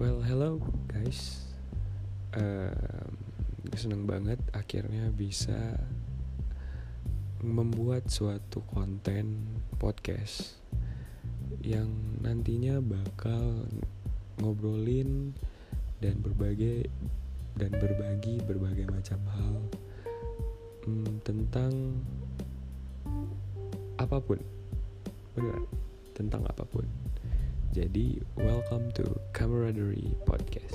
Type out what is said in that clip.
Well, hello guys. Gue seneng banget akhirnya bisa membuat suatu konten podcast yang nantinya bakal ngobrolin dan berbagai dan berbagi berbagai macam hal hmm, tentang apa pun, beneran tentang apa pun. Jadi, welcome to Camaraderie Podcast.